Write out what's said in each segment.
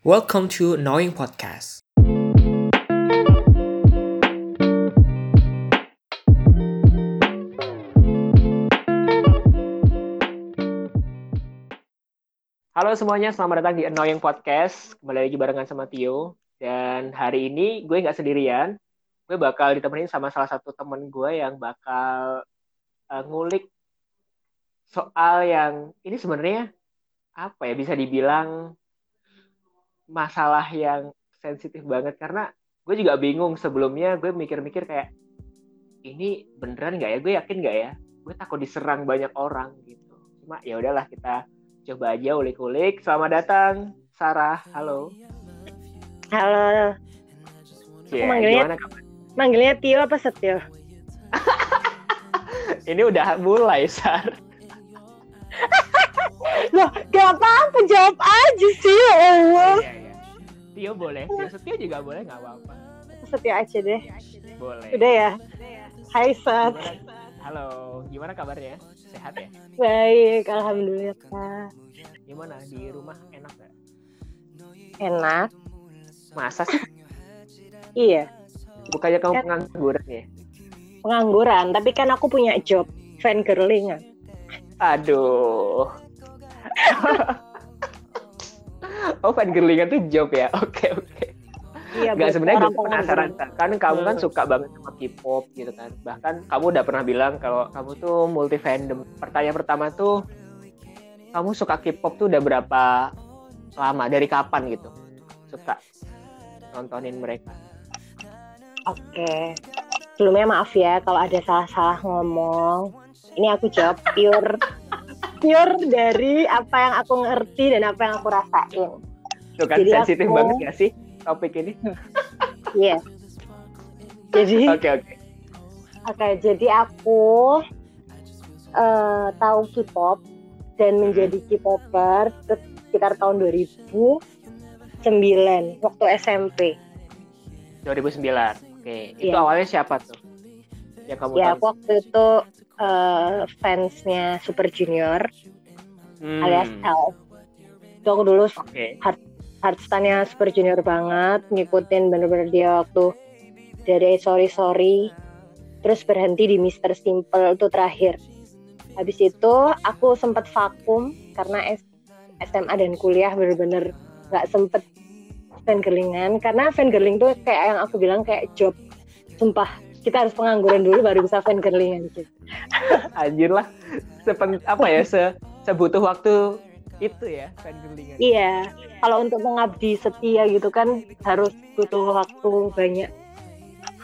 Welcome to Knowing Podcast. Halo semuanya, selamat datang di Annoying Podcast. Kembali lagi barengan sama Tio. Dan hari ini gue nggak sendirian. Gue bakal ditemenin sama salah satu temen gue yang bakal uh, ngulik soal yang ini sebenarnya apa ya bisa dibilang masalah yang sensitif banget. Karena gue juga bingung sebelumnya gue mikir-mikir kayak ini beneran nggak ya? Gue yakin nggak ya? Gue takut diserang banyak orang gitu. Cuma ya udahlah kita coba aja ulik-ulik. Selamat datang Sarah. Halo. Halo, Cie, manggilnya- gimana kabar? manggilnya Tio apa Setio? ini udah mulai Sar. Loh, gak apa-apa, jawab aja sih, ya Allah. Iya, iya. Tio boleh Tio Setio juga boleh nggak apa-apa Setio aja deh. boleh Udah ya? Hai, Sat. Halo gimana kabarnya sehat ya Baik, Alhamdulillah. gimana di rumah enak gak Enak. masa sih Iya, bukannya kamu Kan- pengangguran ya pengangguran. Tapi kan aku punya job. Fan girling. Aduh. oh, fan girlingan tuh job ya. Oke, oke. Iya, Gak sebenarnya gue penasaran pengangguran. kan kamu kan Hmm. suka banget sama K-pop gitu kan. Bahkan kamu udah pernah bilang kalau kamu tuh multi fandom. Pertanyaan pertama tuh kamu suka K-pop tuh udah berapa lama? Dari kapan gitu? Suka nontonin mereka. Oke. Sebelumnya maaf ya kalau ada salah-salah ngomong. Ini aku jawab pure pure dari apa yang aku ngerti dan apa yang aku rasain. Tuh kan Jadi sensitif aku- banget gak sih topik ini? Iya. Jadi Oke, oke. Oke, jadi aku eh, tahu K-pop dan menjadi K-popper se- sekitar tahun 2009 waktu SMP. 2009. Oke, itu Iya. awalnya siapa tuh? Yang kamu Ya, tahu? aku waktu itu eh, fansnya Super Junior Hmm, alias L. Itu aku dulu Oke. hardstyle-nya Super Junior banget, ngikutin bener-bener dia waktu dari Sorry Sorry, terus berhenti di Mr. Simple itu terakhir. Habis itu aku sempat vakum karena S- SMA dan kuliah bener-bener nggak sempet fangirlingan karena fangirling tuh kayak yang aku bilang kayak job sumpah kita harus pengangguran dulu baru bisa fangirlingan gitu. Anjir lah. Sepen, apa ya se sebutuh waktu itu ya fangirlingan. Iya, kalau untuk mengabdi setia gitu kan harus butuh waktu banyak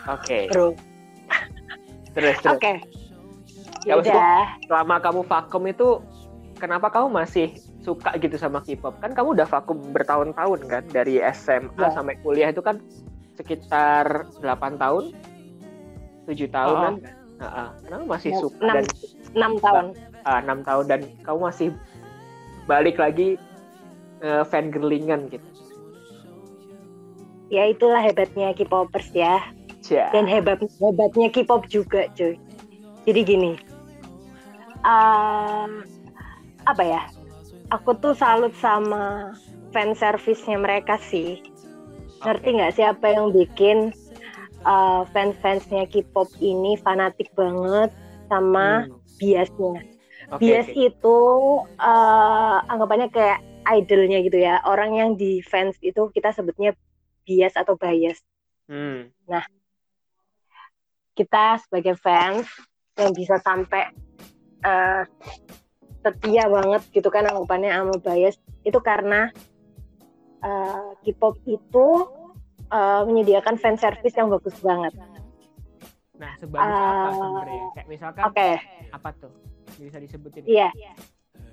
Oke. bro. Terus terus. Oke. Ya, maksudku- Yaudah. Selama kamu vakum itu kenapa kamu masih suka gitu sama K-pop? Kan kamu udah vakum bertahun-tahun kan dari SMA Ya. sampai kuliah itu kan sekitar 8 tahun, 7 tahunan. kan? Heeh. Kenapa masih suka enam. dan 6 tahun. ah, 6 tahun dan kamu masih balik lagi eh, fangirlingan gitu. Ya itulah hebatnya K-popers ya. Cia. Dan hebat hebatnya K-pop juga, cuy. Jadi gini. eh, apa ya? Aku tuh salut sama fan service-nya mereka sih. Ngerti nggak sih apa yang bikin eh, fans-fansnya K-pop ini fanatik banget sama Hmm. biasnya. Oke, bias oke. itu eh, anggapannya kayak idolnya gitu ya. Orang yang di fans itu kita sebutnya bias atau bias. Hmm. Kita sebagai fans yang bisa sampai eh, setia banget gitu kan anggapannya sama bias itu karena eh, K-pop itu eh, menyediakan fan service yang bagus banget. Nah, sebagus apa Ah, sebenarnya? Kayak misalkan Oke, apa tuh? Bisa disebutin? iya.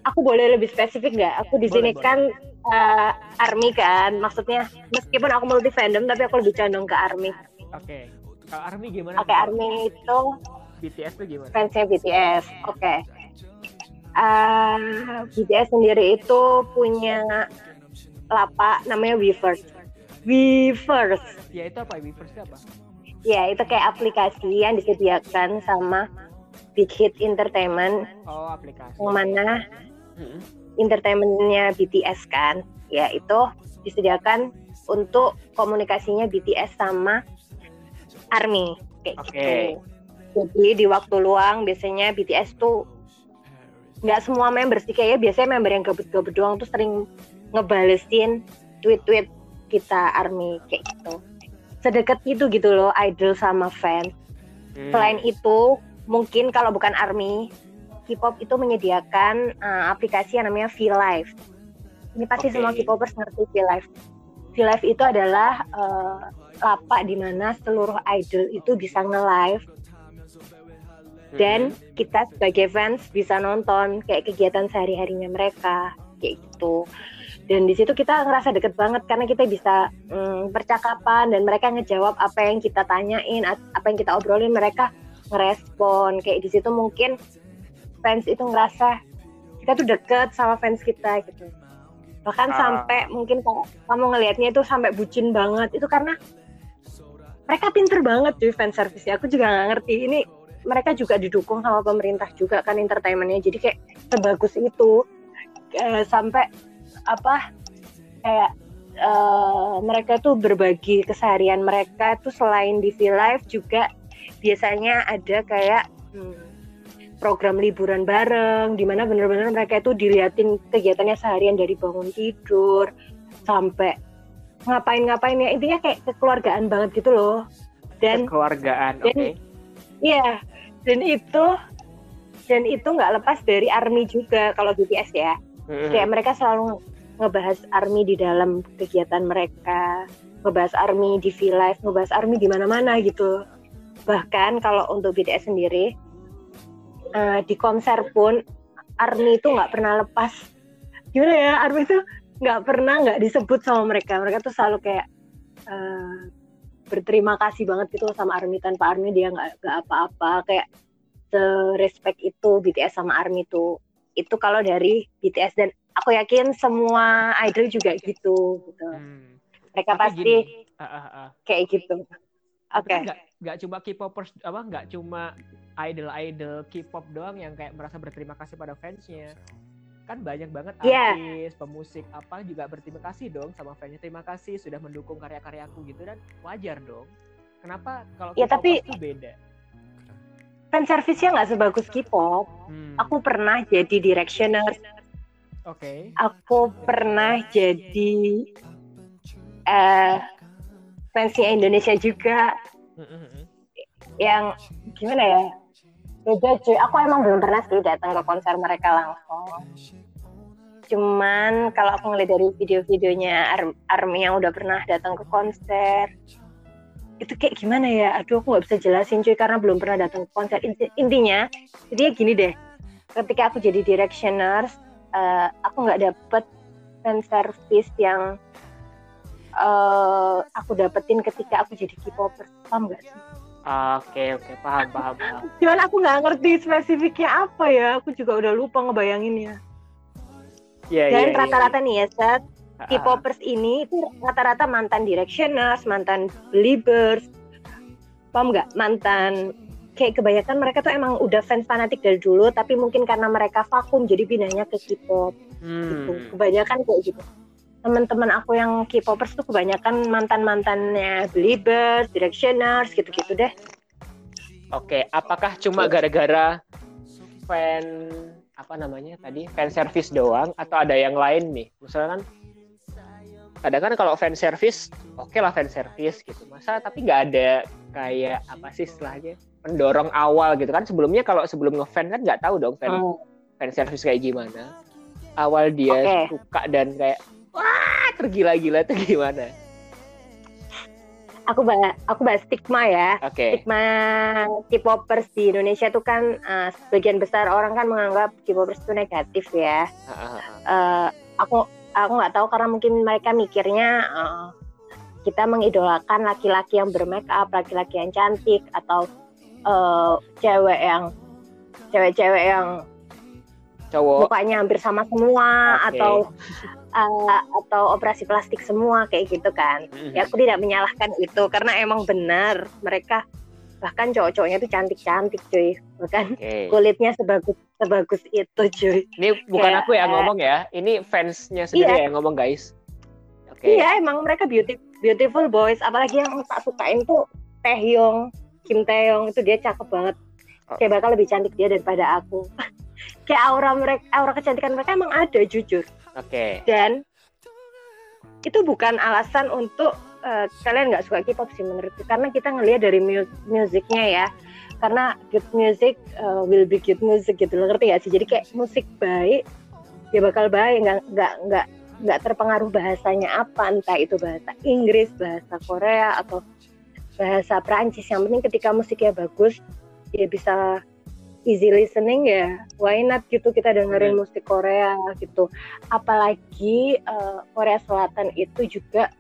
Aku boleh lebih spesifik nggak? Aku di sini kan eh, army kan, maksudnya meskipun aku multi fandom tapi aku lebih condong ke army. Oke. Kalau Army gimana? Oke, army itu BTS tuh gimana? fansnya BTS. Oke. Eh, BTS sendiri itu punya lapak namanya Weverse. Weverse. Ya itu apa? Weverse apa? Ya, itu kayak aplikasi yang disediakan sama Big Hit Entertainment Oh, aplikasi. yang mana Mm-mm. entertainmentnya BTS kan ya itu disediakan untuk komunikasinya BTS sama ARMY kayak Oke. gitu. Jadi di waktu luang biasanya BTS tuh nggak semua member sih kayaknya biasanya member yang gabut-gabut doang tuh sering ngebalesin tweet-tweet kita ARMY kayak gitu. Sedekat itu gitu loh idol sama fans. Hmm. Selain itu, mungkin kalau bukan ARMY, K-pop itu menyediakan uh, aplikasi yang namanya V-Live. Ini pasti Oke. semua K-popers ngerti V-Live. V-Live itu adalah uh, lapak di mana seluruh idol itu bisa nge-live Hmm. dan kita sebagai fans bisa nonton kayak kegiatan sehari-harinya mereka kayak gitu. Dan di situ kita ngerasa deket banget karena kita bisa mm, percakapan dan mereka ngejawab apa yang kita tanyain, apa yang kita obrolin mereka ngerespon. Kayak di situ mungkin fans itu ngerasa kita tuh deket sama fans kita gitu. Bahkan Ah. sampai mungkin kalau kamu ngelihatnya itu sampai bucin banget. Itu karena mereka pinter banget cuy fan service Aku juga nggak ngerti. Ini mereka juga didukung sama pemerintah juga kan entertainmentnya. Jadi kayak sebagus itu. Eh, sampai apa kayak eh, mereka tuh berbagi keseharian mereka tuh selain di V Live juga biasanya ada kayak hmm, program liburan bareng di mana bener-bener mereka itu diliatin kegiatannya seharian dari bangun tidur sampai ngapain-ngapain ya intinya kayak kekeluargaan banget gitu loh dan kekeluargaan, oke. dan- Iya, dan itu dan itu nggak lepas dari ARMY juga kalau BTS ya. Kayak mereka selalu ngebahas ARMY di dalam kegiatan mereka, ngebahas ARMY di V-Live, ngebahas ARMY di mana-mana gitu. Bahkan kalau untuk BTS sendiri eh, di konser pun ARMY itu nggak pernah lepas. Gimana ya, ARMY itu nggak pernah nggak disebut sama mereka. Mereka tuh selalu kayak eh, berterima kasih banget gitu sama ARMY tanpa ARMY dia nggak apa-apa kayak respect itu BTS sama ARMY itu itu kalau dari BTS dan aku yakin semua idol juga gitu gitu. Hmm. mereka Tapi pasti gini, Ah, ah, ah. kayak gitu. Oke. kan nggak cuma K-popers apa nggak cuma idol-idol K-pop doang yang kayak merasa berterima kasih pada fansnya. Kan banyak banget Iya. artis pemusik apa juga berterima kasih dong sama fansnya. Terima kasih sudah mendukung karya-karyaku gitu dan wajar dong. Kenapa kalau Ya, tapi- tuh beda fan service-nya nggak sebagus K-pop. Hmm, aku pernah jadi directioner. Oke. Aku pernah jadi eh fansnya Indonesia juga. Hmm, hmm, hmm. yang gimana ya? Beda cuy. Aku emang belum pernah sih datang ke konser mereka langsung. Cuman kalau aku ngeliat dari video-videonya Ar- Army yang udah pernah datang ke konser itu kayak gimana ya aduh aku nggak bisa jelasin cuy karena belum pernah datang ke konser Inti- intinya jadi gini deh ketika aku jadi directioner eh, aku nggak dapet fan service yang eh, aku dapetin ketika aku jadi K-popers paham nggak sih oke oke paham paham paham Cuman aku nggak ngerti spesifiknya apa ya. Aku juga udah lupa ngebayanginnya. Iya, iya, Dan iya. rata-rata nih ya, Seth, Ah, ah. K-popers ini itu rata-rata mantan directioners, mantan believers, paham nggak? Mantan kayak kebanyakan mereka tuh emang udah fans fanatik dari dulu, tapi mungkin karena mereka vakum jadi pindahnya ke K-pop. Gitu. Hmm. Kebanyakan kayak gitu. Teman-teman aku yang K-popers tuh kebanyakan mantan-mantannya believers, directioners, gitu-gitu deh. Oke, apakah cuma gara-gara fan apa namanya tadi fan service doang atau ada yang lain nih? Misalnya kan kadang kan kalau fan service oke lah fan service gitu. Masa tapi nggak ada kayak apa sih istilahnya pendorong awal gitu kan sebelumnya kalau sebelum ngefan kan nggak tahu dong fan Hmm. fan service kayak gimana. Awal dia Oke. suka dan kayak wah tergila-gila itu gimana? Aku bahas, aku bahas stigma ya. Oke. stigma K-popers di Indonesia tuh kan eh, sebagian besar orang kan menganggap K-popers itu negatif ya. Eh, aku aku nggak tahu karena mungkin mereka mikirnya eh, kita mengidolakan laki-laki yang bermake up, laki-laki yang cantik atau eh, cewek yang cewek-cewek yang Cowok. mukanya hampir sama semua Oke. atau eh, atau operasi plastik semua kayak gitu kan. Mhm. ya aku tidak menyalahkan itu karena emang benar mereka bahkan cowok-cowoknya tuh cantik-cantik cuy bahkan Oke. kulitnya sebagus sebagus itu cuy Ini bukan Kayak, aku yang ngomong ya, ini fansnya sendiri Iya. yang ngomong guys. Okay. Iya emang mereka beauty, beautiful boys. Apalagi yang tak sukain tuh Taehyung, Kim Taehyung itu dia cakep banget. Oh. Kayak bakal lebih cantik dia daripada aku. Kayak aura mereka, aura kecantikan mereka emang ada jujur. Oke. Okay. Dan itu bukan alasan untuk uh, kalian nggak suka K-pop sih menurutku karena kita ngelihat dari mu musiknya ya. Karena good music uh, will be good music gitu lo ngerti gak sih? Jadi kayak musik baik ya bakal baik nggak nggak nggak nggak terpengaruh bahasanya apa entah itu bahasa Inggris bahasa Korea atau bahasa Prancis yang penting ketika musiknya bagus ya bisa easy listening ya. Why not gitu kita dengerin musik Korea gitu. Apalagi uh, Korea Selatan itu juga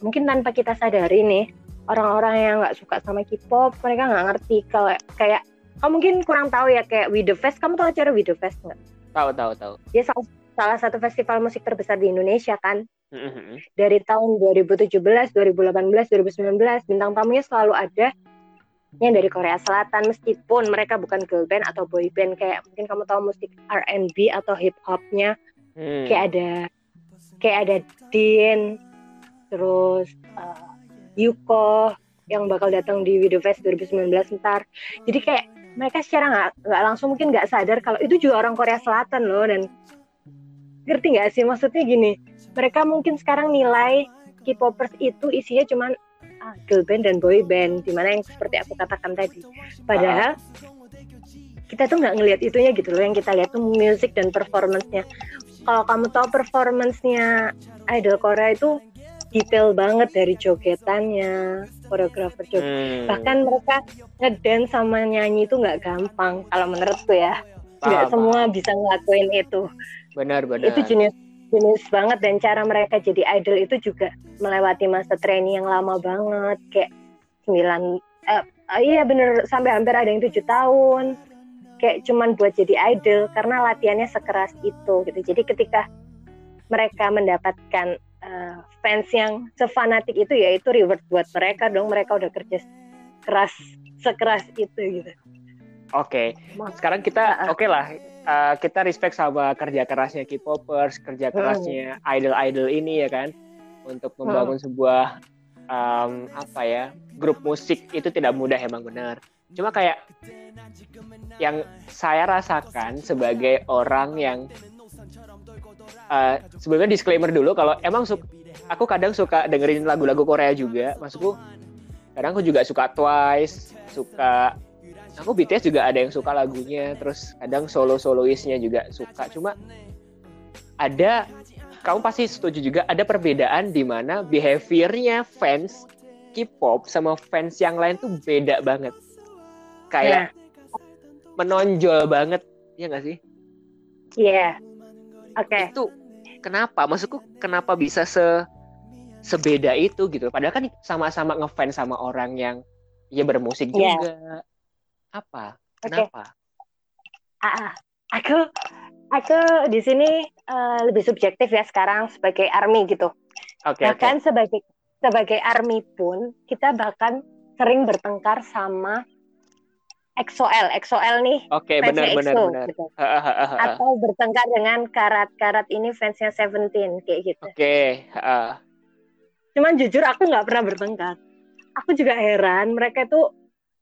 mungkin tanpa kita sadari nih orang-orang yang nggak suka sama K-pop mereka nggak ngerti kalau kayak kamu mungkin kurang tahu ya kayak We The Fest kamu tahu acara We The Fest nggak? Tahu tahu tahu. Dia salah, salah satu festival musik terbesar di Indonesia kan. Mm-hmm. Dari tahun 2017, 2018, 2019 bintang tamunya selalu ada yang dari Korea Selatan meskipun mereka bukan girl band atau boy band kayak mungkin kamu tahu musik R&B atau hip hopnya hmm. kayak ada kayak ada Dean terus uh, Yuko yang bakal datang di Video Fest 2019 ntar. Jadi kayak mereka secara nggak langsung mungkin nggak sadar kalau itu juga orang Korea Selatan loh dan ngerti nggak sih? Maksudnya gini mereka mungkin sekarang nilai K-popers itu isinya cuman ah, girl band dan boy band di mana yang seperti aku katakan tadi. Padahal kita tuh nggak ngelihat itunya gitu loh yang kita lihat tuh musik dan performancenya. Kalau kamu tahu performancenya idol Korea itu detail banget dari jogetannya, koreografer joget. Hmm. Bahkan mereka ngedance sama nyanyi itu nggak gampang kalau menurutku ya. Nggak semua bisa ngelakuin itu. Benar benar. Itu jenis jenis banget dan cara mereka jadi idol itu juga melewati masa training yang lama banget kayak sembilan eh, iya bener sampai hampir ada yang tujuh tahun kayak cuman buat jadi idol karena latihannya sekeras itu gitu jadi ketika mereka mendapatkan uh, fans yang sefanatik itu ya itu reward buat mereka dong mereka udah kerja keras sekeras itu gitu. Oke, okay. sekarang kita oke okay lah uh, kita respect sama kerja kerasnya K-popers, kerja hmm. kerasnya idol-idol ini ya kan untuk membangun hmm. sebuah um, apa ya grup musik itu tidak mudah emang benar. Cuma kayak yang saya rasakan sebagai orang yang uh, sebelumnya disclaimer dulu kalau emang suka, aku kadang suka dengerin lagu-lagu Korea juga maksudku kadang aku juga suka Twice suka aku BTS juga ada yang suka lagunya terus kadang solo soloisnya juga suka cuma ada kamu pasti setuju juga ada perbedaan di mana behaviornya fans K-pop sama fans yang lain tuh beda banget kayak yeah. menonjol banget ya nggak sih Iya. Yeah. Oke. Okay. Itu kenapa? Maksudku kenapa bisa se sebeda itu gitu? Padahal kan sama-sama ngefans sama orang yang ya bermusik yeah. juga. Apa? Kenapa? Okay. Ah, aku aku di sini uh, lebih subjektif ya sekarang sebagai army gitu. Okay, bahkan okay. sebagai sebagai army pun kita bahkan sering bertengkar sama XOL, XOL nih. Oke, okay, benar benar benar. Gitu. Atau bertengkar dengan karat-karat ini fansnya Seventeen kayak gitu. Oke. Okay. Uh. Cuman jujur aku nggak pernah bertengkar. Aku juga heran mereka itu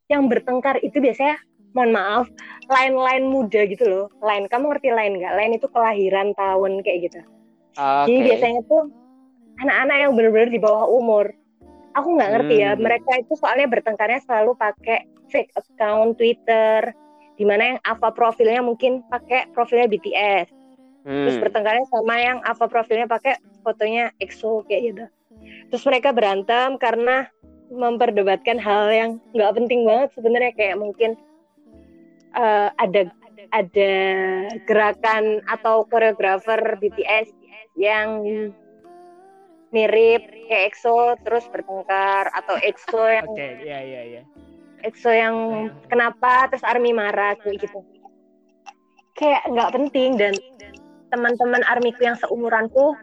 yang bertengkar itu biasanya mohon maaf lain-lain muda gitu loh. Lain kamu ngerti lain nggak? Lain itu kelahiran tahun kayak gitu. Okay. Jadi biasanya tuh anak-anak yang benar-benar di bawah umur. Aku nggak ngerti ya, hmm. ya. Mereka itu soalnya bertengkarnya selalu pakai fake account Twitter di mana yang apa profilnya mungkin pakai profilnya BTS hmm. terus bertengkarnya sama yang apa profilnya pakai fotonya EXO kayak gitu terus mereka berantem karena memperdebatkan hal yang nggak penting banget sebenarnya kayak mungkin uh, ada ada gerakan atau koreografer BTS yang mirip kayak EXO terus bertengkar atau EXO yang okay, yeah, yeah, yeah. EXO yang kenapa terus Army marah kayak gitu. Kayak nggak penting dan teman-teman armiku yang seumuranku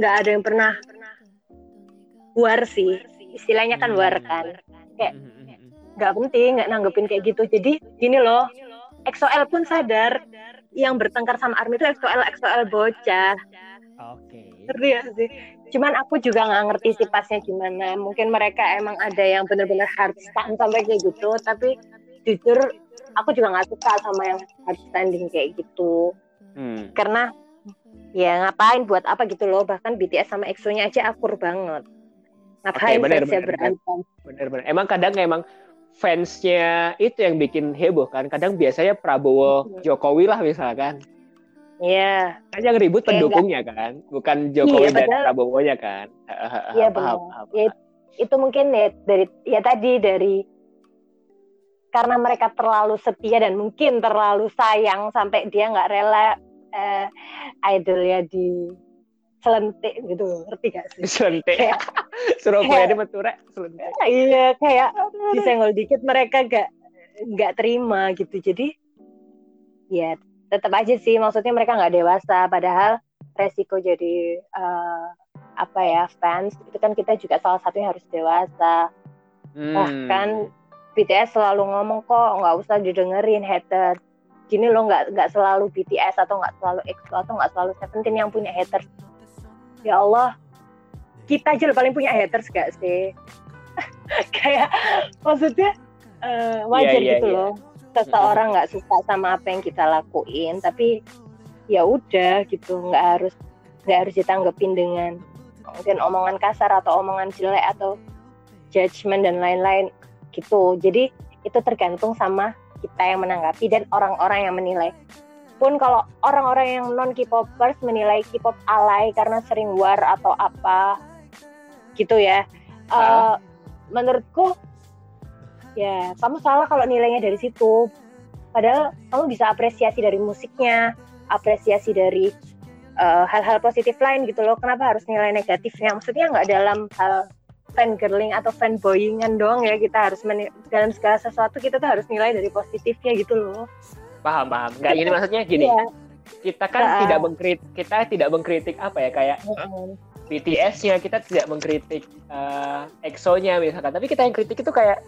nggak ada yang pernah war sih. Istilahnya kan war kan. Kayak nggak penting nggak nanggepin kayak gitu. Jadi gini loh EXO-L pun sadar yang bertengkar sama Army itu EXO-L EXO-L bocah. Oke. Okay. ngerti ya sih cuman aku juga nggak ngerti sih pasnya gimana. Mungkin mereka emang ada yang benar-benar hard stand sampai kayak gitu. Tapi jujur aku juga nggak suka sama yang hard standing kayak gitu. Hmm. karena ya ngapain buat apa gitu loh. Bahkan BTS sama EXO-nya aja akur banget. Ngapain okay, bener, bener, berantem? Bener bener. Emang kadang emang fansnya itu yang bikin heboh kan. Kadang biasanya Prabowo iya. Jokowi lah misalkan Iya. Kan yang ribut pendukungnya kan, bukan Jokowi iya, dan Prabowo-nya kan. Iya benar. Ya, itu mungkin ya dari ya tadi dari karena mereka terlalu setia dan mungkin terlalu sayang sampai dia nggak rela uh, idolnya di selentik gitu. Ngerti gak sih? Selentik Surabaya di Matura selentik. Iya kayak disenggol dikit mereka gak nggak terima gitu. Jadi ya tetap aja sih maksudnya mereka nggak dewasa padahal resiko jadi uh, apa ya fans itu kan kita juga salah satunya harus dewasa. Hmm. bahkan BTS selalu ngomong kok nggak usah didengerin haters gini loh nggak nggak selalu BTS atau nggak selalu EXO atau nggak selalu Seventeen yang punya haters. Ya Allah kita aja paling punya haters gak sih? Kayak maksudnya uh, wajar yeah, yeah, gitu yeah. loh seseorang nggak suka sama apa yang kita lakuin tapi ya udah gitu nggak harus nggak harus ditanggepin dengan mungkin omongan kasar atau omongan jelek atau judgement dan lain-lain gitu jadi itu tergantung sama kita yang menanggapi dan orang-orang yang menilai. Pun kalau orang-orang yang non K-popers menilai K-pop alay karena sering war atau apa gitu ya. Uh, menurutku ya kamu salah kalau nilainya dari situ. Padahal kamu bisa apresiasi dari musiknya, apresiasi dari eh, hal-hal uh, positif lain gitu loh. Kenapa harus nilai negatifnya? Maksudnya nggak dalam hal fan girling atau fan boyingan doang ya kita harus dalam segala sesuatu kita tuh harus nilai dari positifnya gitu loh paham paham nggak ini maksudnya gini iya. kita kan nah. tidak mengkritik kita tidak mengkritik apa ya kayak uh BTS-nya kita tidak mengkritik uh, EXO-nya misalkan tapi kita yang kritik itu kayak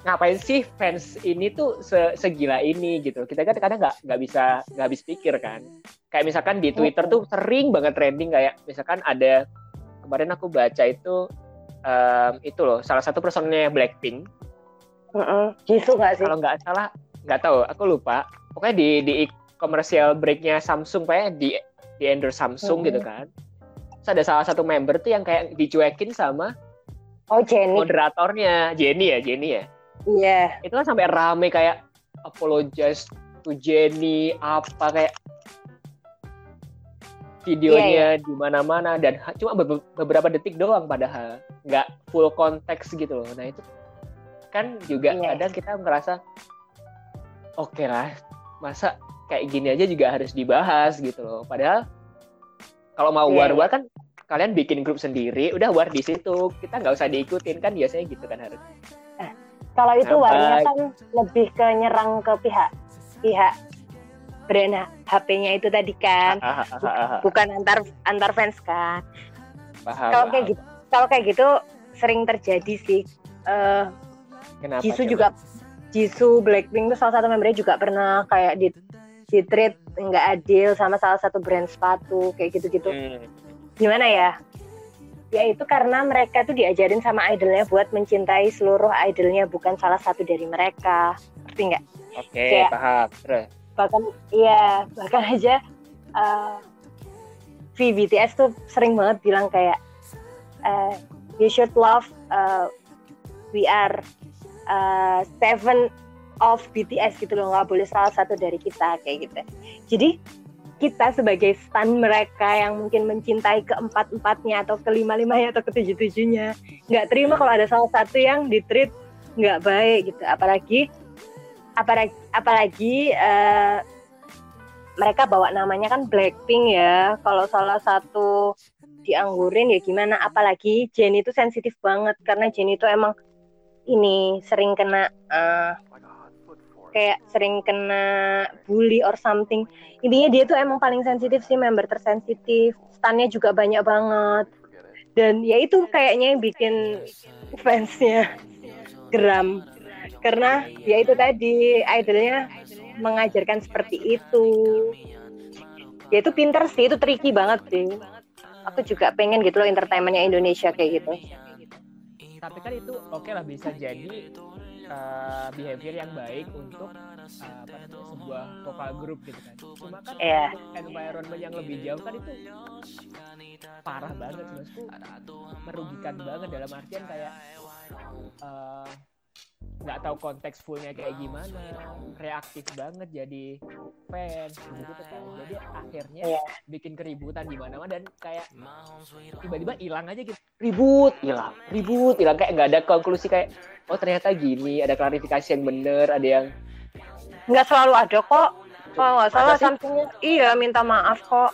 ngapain sih fans ini tuh se segila ini gitu kita kan kadang nggak nggak bisa nggak habis pikir kan kayak misalkan di Twitter tuh sering banget trending kayak misalkan ada kemarin aku baca itu um, itu loh salah satu personnya Blackpink. Uh-uh. Jisoo nggak sih? Kalau nggak salah nggak tahu, aku lupa. Pokoknya di di komersial breaknya Samsung, kayak di di endorse Samsung uh-huh. gitu kan. Terus ada salah satu member tuh yang kayak dicuekin sama Oh Jenny. Moderatornya Jenny ya, Jenny ya. Iya. Yeah. Itu kan sampai rame kayak apologize to Jenny apa kayak videonya yeah, yeah. di mana-mana dan cuma beberapa detik doang padahal nggak full konteks gitu loh nah itu kan juga yeah. kadang kita ngerasa oke okay lah masa kayak gini aja juga harus dibahas gitu loh padahal kalau mau yeah, war-war yeah. kan kalian bikin grup sendiri udah war di situ kita nggak usah diikutin kan biasanya gitu kan harus kalau itu warnya kan lebih ke nyerang ke pihak pihak brand HP-nya itu tadi kan. Ah, ah, ah, bukan antar antar fans kan. Kalau kayak gitu kalau kayak gitu sering terjadi sih. Uh, Kenapa, Jisoo juga Jisoo Blackpink itu salah satu membernya juga pernah kayak di di treat nggak adil sama salah satu brand sepatu kayak gitu-gitu. Hmm. gimana ya ya itu karena mereka tuh diajarin sama idolnya buat mencintai seluruh idolnya bukan salah satu dari mereka. Ngerti nggak? Oke okay, paham. Terus? bahkan iya bahkan aja uh, V BTS tuh sering banget bilang kayak uh, you should love uh, we are uh, seven of BTS gitu loh. Nggak boleh salah satu dari kita kayak gitu. Jadi kita sebagai stan mereka yang mungkin mencintai keempat empatnya atau kelima limanya atau ketujuh tujuhnya nggak terima kalau ada salah satu yang ditreat nggak baik gitu apalagi apalagi apalagi uh, mereka bawa namanya kan Blackpink ya. Kalau salah satu dianggurin ya gimana? Apalagi Jennie itu sensitif banget karena Jennie itu emang ini sering kena uh, kayak sering kena bully or something. Intinya dia tuh emang paling sensitif sih, member tersensitif. Stannya juga banyak banget. Dan ya itu kayaknya yang bikin fansnya geram karena ya itu tadi idolnya mengajarkan seperti itu ya itu pinter sih itu tricky banget sih aku juga pengen gitu loh entertainmentnya Indonesia kayak gitu tapi kan itu oke okay lah bisa jadi uh, behavior yang baik untuk uh, apa namanya sebuah vokal group gitu kan cuma kan yeah. environment yang lebih jauh kan itu parah banget maksudku merugikan banget dalam artian kayak uh, nggak tahu konteks fullnya kayak gimana reaktif banget jadi fans gitu kan jadi akhirnya yeah. bikin keributan di mana mana dan kayak tiba-tiba hilang aja gitu. Ribut hilang. Ribut hilang. Kayak nggak ada konklusi kayak oh ternyata gini ada klarifikasi yang bener ada yang nggak selalu ada kok. Kalau nggak salah Samsungnya iya minta maaf kok.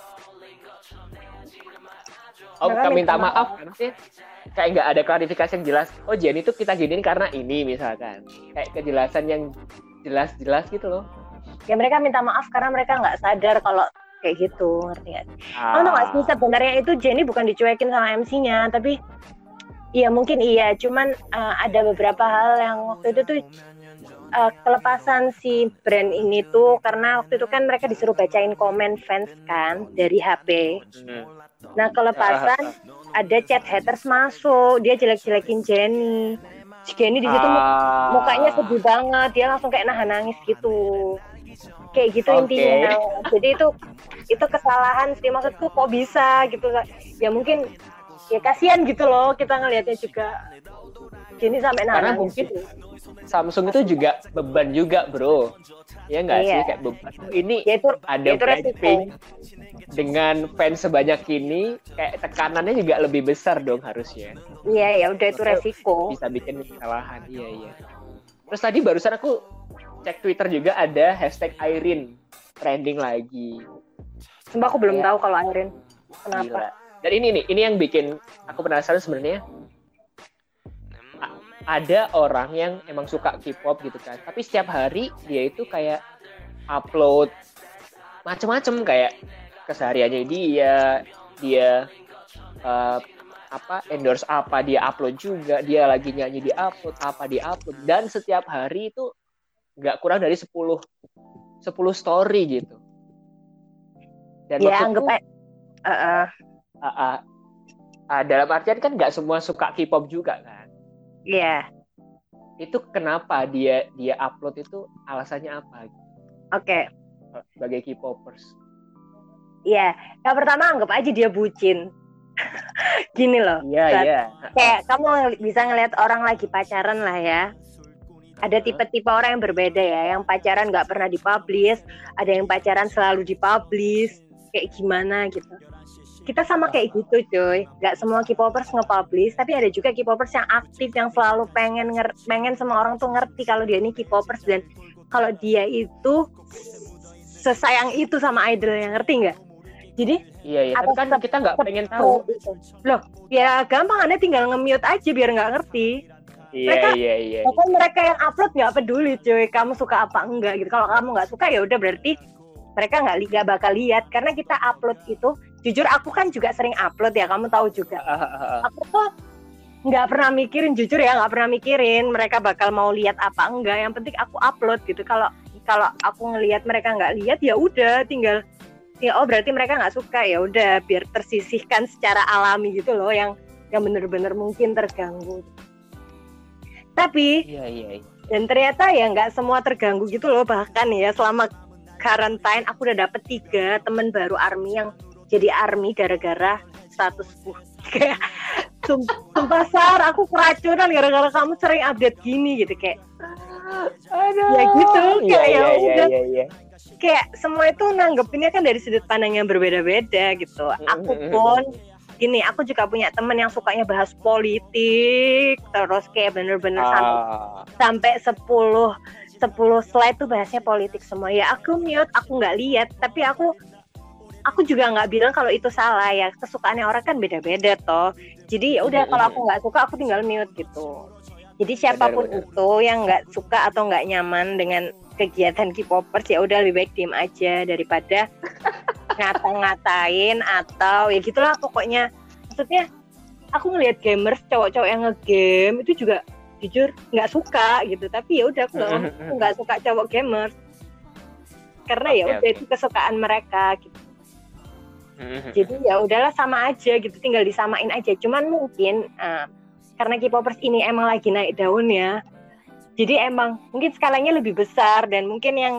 Oh, bukan minta maaf, sih kayak nggak ada klarifikasi yang jelas. Oh Jenny itu kita giniin karena ini misalkan. Kayak kejelasan yang jelas-jelas gitu loh. Ya mereka minta maaf karena mereka nggak sadar kalau kayak gitu ngerti nggak? Ah. Oh, nggak sih sebenarnya itu Jenny bukan dicuekin sama MC-nya tapi iya mungkin iya cuman uh, ada beberapa hal yang waktu itu tuh uh, kelepasan si brand ini tuh karena waktu itu kan mereka disuruh bacain komen fans kan dari HP. Hmm. Nah kelepasan ada chat haters masuk dia jelek-jelekin Jenny Jenny di situ uh, mukanya sedih banget dia langsung kayak nahan nangis gitu kayak gitu okay. intinya jadi itu itu kesalahan sih. Maksudku kok bisa gitu ya mungkin ya kasihan gitu loh kita ngelihatnya juga. Jenny sampai nahan karena mungkin gitu. Samsung itu juga beban juga bro. Ya nggak iya. sih kayak beban. Ini ya itu, ada Blackpink dengan fans sebanyak ini kayak tekanannya juga lebih besar dong harusnya. Iya ya udah itu resiko. bisa bikin kesalahan. Iya iya. Terus tadi barusan aku cek Twitter juga ada hashtag Irene trending lagi. Sumpah aku belum ya. tahu kalau Irene kenapa? Gila. dan ini nih ini yang bikin aku penasaran sebenarnya. Ada orang yang emang suka K-pop gitu kan. Tapi setiap hari dia itu kayak upload macem-macem. Kayak kesehariannya dia dia uh, apa endorse apa dia upload juga dia lagi nyanyi di upload apa di upload. Dan setiap hari itu nggak kurang dari 10 10 story gitu dan ya, anggap uh, uh. Uh, uh, uh, dalam artian kan nggak semua suka K-pop juga kan Iya. Yeah. Itu kenapa dia dia upload itu alasannya apa? Oke. Okay. Sebagai K-popers. Iya, yeah. yang pertama anggap aja dia bucin. Gini loh. Iya, yeah, iya. Yeah. Kayak kamu bisa ngelihat orang lagi pacaran lah ya. Ada tipe-tipe orang yang berbeda ya, yang pacaran nggak pernah dipublish, ada yang pacaran selalu dipublish, kayak gimana gitu. Kita sama kayak gitu cuy. Nggak semua K-popers nge-publish tapi ada juga K-popers yang aktif yang selalu pengen nger pengen semua orang tuh ngerti kalau dia ini K-popers. Dan kalau dia itu sesayang itu sama idol yang ngerti nggak? Jadi iya iya tapi kan kita nggak pengen tahu. itu. loh ya gampang anda tinggal nge-mute aja biar nggak ngerti Iya mereka, iya iya. Bahkan mereka yang upload nggak peduli cuy, kamu suka apa enggak gitu. Kalau kamu nggak suka ya udah berarti mereka nggak liga bakal lihat. Karena kita upload itu jujur aku kan juga sering upload ya kamu tahu juga. Aku tuh nggak pernah mikirin jujur ya nggak pernah mikirin mereka bakal mau lihat apa enggak. Yang penting aku upload gitu. Kalau kalau aku ngelihat mereka nggak lihat ya udah tinggal ya oh berarti mereka nggak suka. Ya udah biar tersisihkan secara alami gitu loh yang yang bener-bener mungkin terganggu tapi iya, iya, iya. dan ternyata ya nggak semua terganggu gitu loh. Bahkan ya selama karantina aku udah dapet tiga temen baru army yang jadi army gara-gara statusku kayak sumpah sar aku keracunan gara-gara kamu sering update gini gitu kayak. Aduh. ya gitu iya, kayak ya, ya, udah. ya, ya, kayak semua itu nanggepinnya kan dari sudut pandang yang berbeda-beda gitu. Aku pun gini aku juga punya temen yang sukanya bahas politik terus kayak bener-bener ah. sampai sampai 10 10 slide tuh bahasnya politik semua. Ya aku mute aku nggak lihat. Tapi aku aku juga nggak bilang kalau itu salah ya. Kesukaannya orang kan beda-beda toh. Jadi ya udah kalau aku nggak suka aku tinggal mute gitu. Jadi siapa pun benar, benar. itu yang nggak suka atau nggak nyaman dengan kegiatan K-popers ya udah lebih baik diem aja daripada ngata-ngatain atau ya gitulah pokoknya. Maksudnya aku ngelihat gamers cowok-cowok yang ngegame itu juga jujur nggak suka gitu. Tapi ya udah aku nggak suka cowok gamers. Karena okay, ya udah okay. itu kesukaan mereka gitu. Mm-hmm. jadi ya udahlah sama aja gitu tinggal disamain aja. Cuman mungkin uh, karena K-popers ini emang lagi naik daun ya. Jadi emang mungkin skalanya lebih besar dan mungkin yang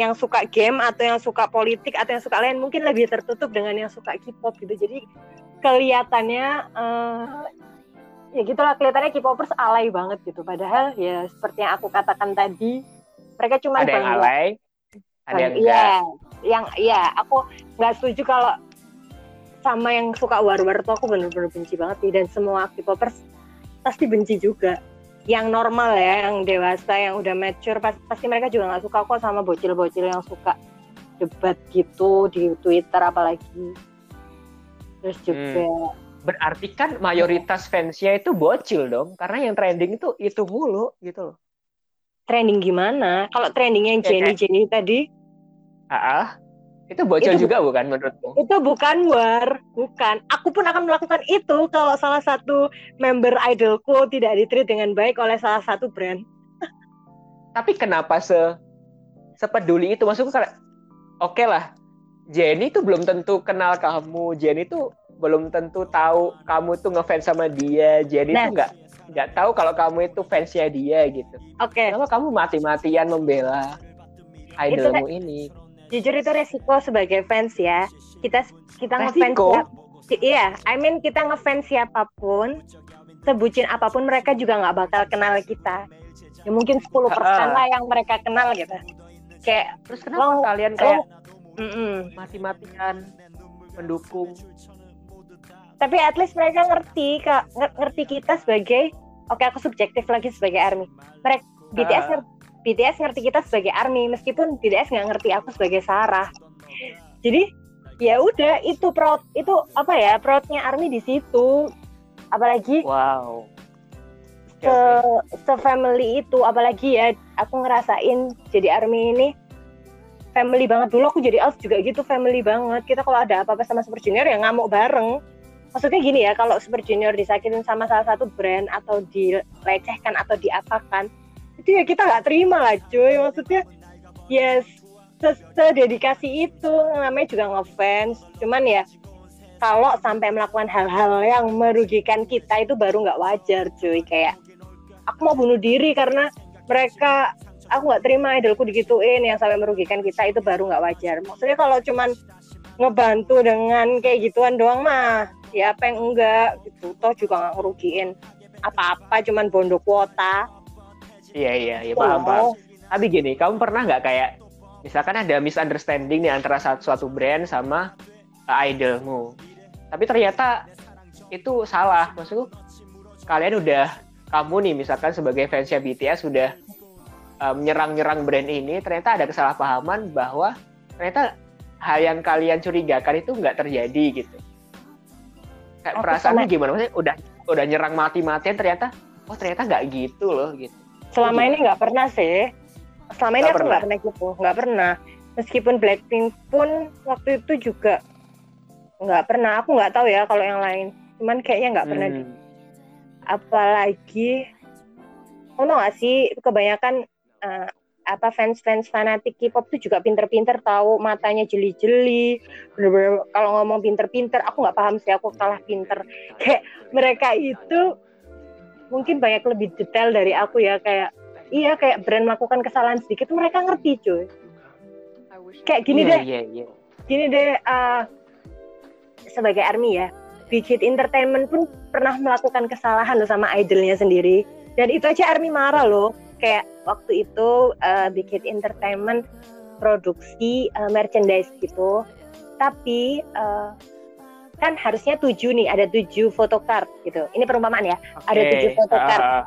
yang suka game atau yang suka politik atau yang suka lain mungkin lebih tertutup dengan yang suka K-pop gitu. Jadi kelihatannya uh, ya gitulah kelihatannya K-popers alay banget gitu. Padahal ya seperti yang aku katakan tadi mereka cuma ada yang alay ada yang iya, yang iya aku nggak setuju kalau sama yang suka war-war tuh aku bener-bener benci banget nih dan semua K-popers pasti benci juga yang normal ya, yang dewasa, yang udah mature, pas, pasti mereka juga nggak suka kok sama bocil-bocil yang suka debat gitu di Twitter apalagi. Terus juga hmm. berarti kan mayoritas fansnya itu bocil dong, karena yang trending itu itu mulu gitu loh. Trending gimana? Kalau trendingnya yang Jenny Jenny tadi? Ah, itu bocil itu, juga bukan menurutmu? Itu bukan war, bukan. Aku pun akan melakukan itu kalau salah satu member idolku tidak ditreat dengan baik oleh salah satu brand. Tapi kenapa se sepeduli itu? Maksudku karena oke okay lah, Jenny itu belum tentu kenal kamu. Jenny itu belum tentu tahu kamu tuh ngefans sama dia. Jenny nah. tuh nggak nggak tahu kalau kamu itu fansnya dia gitu. Oke. Okay. Kenapa kamu mati-matian membela idolmu itu, ini? Jujur itu resiko sebagai fans ya. Kita kita ngefans siap, iya I mean kita ngefans siapa pun sebutin apa pun mereka juga nggak bakal kenal kita. Ya mungkin 10% uh, lah yang mereka kenal gitu. Kayak terus kenapa lo, kalian kayak mati-matian mendukung? Tapi at least mereka ngerti kak ngerti kita sebagai oke okay, aku subjektif lagi sebagai army. Mereka BTS uh. BTS ngerti kita sebagai ARMY meskipun BTS nggak ngerti aku sebagai Sarah. Jadi ya udah itu proud itu apa ya proudnya ARMY di situ. Apalagi wow. se se family itu apalagi ya aku ngerasain jadi ARMY ini family banget. Dulu aku jadi ALF juga gitu family banget. Kita kalau ada apa-apa sama Super Junior ya ngamuk bareng. Maksudnya gini ya kalau Super Junior disakitin sama salah satu brand atau dilecehkan atau diapakan itu ya kita nggak terima lah cuy. Maksudnya yes sededikasi itu. Namanya juga ngefans. Cuman ya kalau sampai melakukan hal-hal yang merugikan kita itu baru nggak wajar cuy. Kayak aku mau bunuh diri karena mereka aku nggak terima idolku digituin yang sampai merugikan kita itu baru nggak wajar. Maksudnya kalau cuman ngebantu dengan kayak gituan doang mah ya apa yang enggak gitu. Toh juga nggak ngerugiin apa-apa cuman bondo kuota Iya iya iya paham oh. paham. Tapi gini, kamu pernah nggak kayak misalkan ada misunderstanding nih antara satu, suatu brand sama uh, idolmu, tapi ternyata itu salah. Maksudku kalian udah kamu nih misalkan sebagai fansnya BTS sudah uh, menyerang-nyerang brand ini, ternyata ada kesalahpahaman bahwa ternyata hal yang kalian curigakan itu nggak terjadi gitu. Kayak perasaannya gimana? Maksudnya udah udah nyerang mati-matian ternyata oh ternyata nggak gitu loh gitu selama ini nggak pernah sih. Selama ini gak aku nggak pernah? gitu nggak pernah. Meskipun Blackpink pun waktu itu juga nggak pernah. Aku nggak tahu ya kalau yang lain. Cuman kayaknya nggak pernah hmm. apalagi kamu tau gak sih kebanyakan uh, apa fans-fans fanatik K-pop tuh juga pinter-pinter tahu matanya jeli-jeli. Bener-bener kalau ngomong pinter-pinter aku nggak paham sih aku kalah pinter. Kayak mereka itu mungkin banyak lebih detail dari aku ya kayak iya kayak brand melakukan kesalahan sedikit mereka ngerti cuy. Kayak gini yeah, deh. yeah, yeah. gini deh uh, sebagai army ya Big Hit Entertainment pun pernah melakukan kesalahan loh sama idolnya sendiri. Dan itu aja army marah loh. Kayak waktu itu uh, Big Hit Entertainment produksi uh, merchandise gitu. Tapi uh, kan harusnya tujuh nih ada tujuh photocard gitu. Ini perumpamaan ya okay. ada tujuh photocard. uh.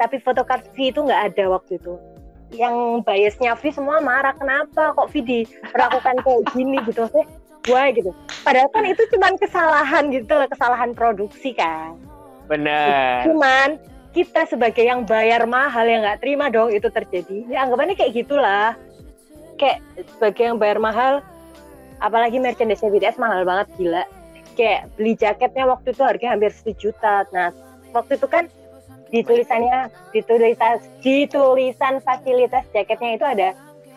tapi photocard V itu nggak ada waktu itu. Yang biasnya V semua marah kenapa kok V diperlakukan kayak gini? gitu maksudnya wah gitu. Padahal kan itu cuma kesalahan gitu loh kesalahan produksi kan. Benar. Cuman kita sebagai yang bayar mahal yang nggak terima dong itu terjadi. Ya anggapannya kayak gitulah. Kayak sebagai yang bayar mahal apalagi merchandise BTS mahal banget gila kayak beli jaketnya waktu itu harganya hampir satu juta nah waktu itu kan di tulisannya di tulisan di tulisan fasilitas jaketnya itu ada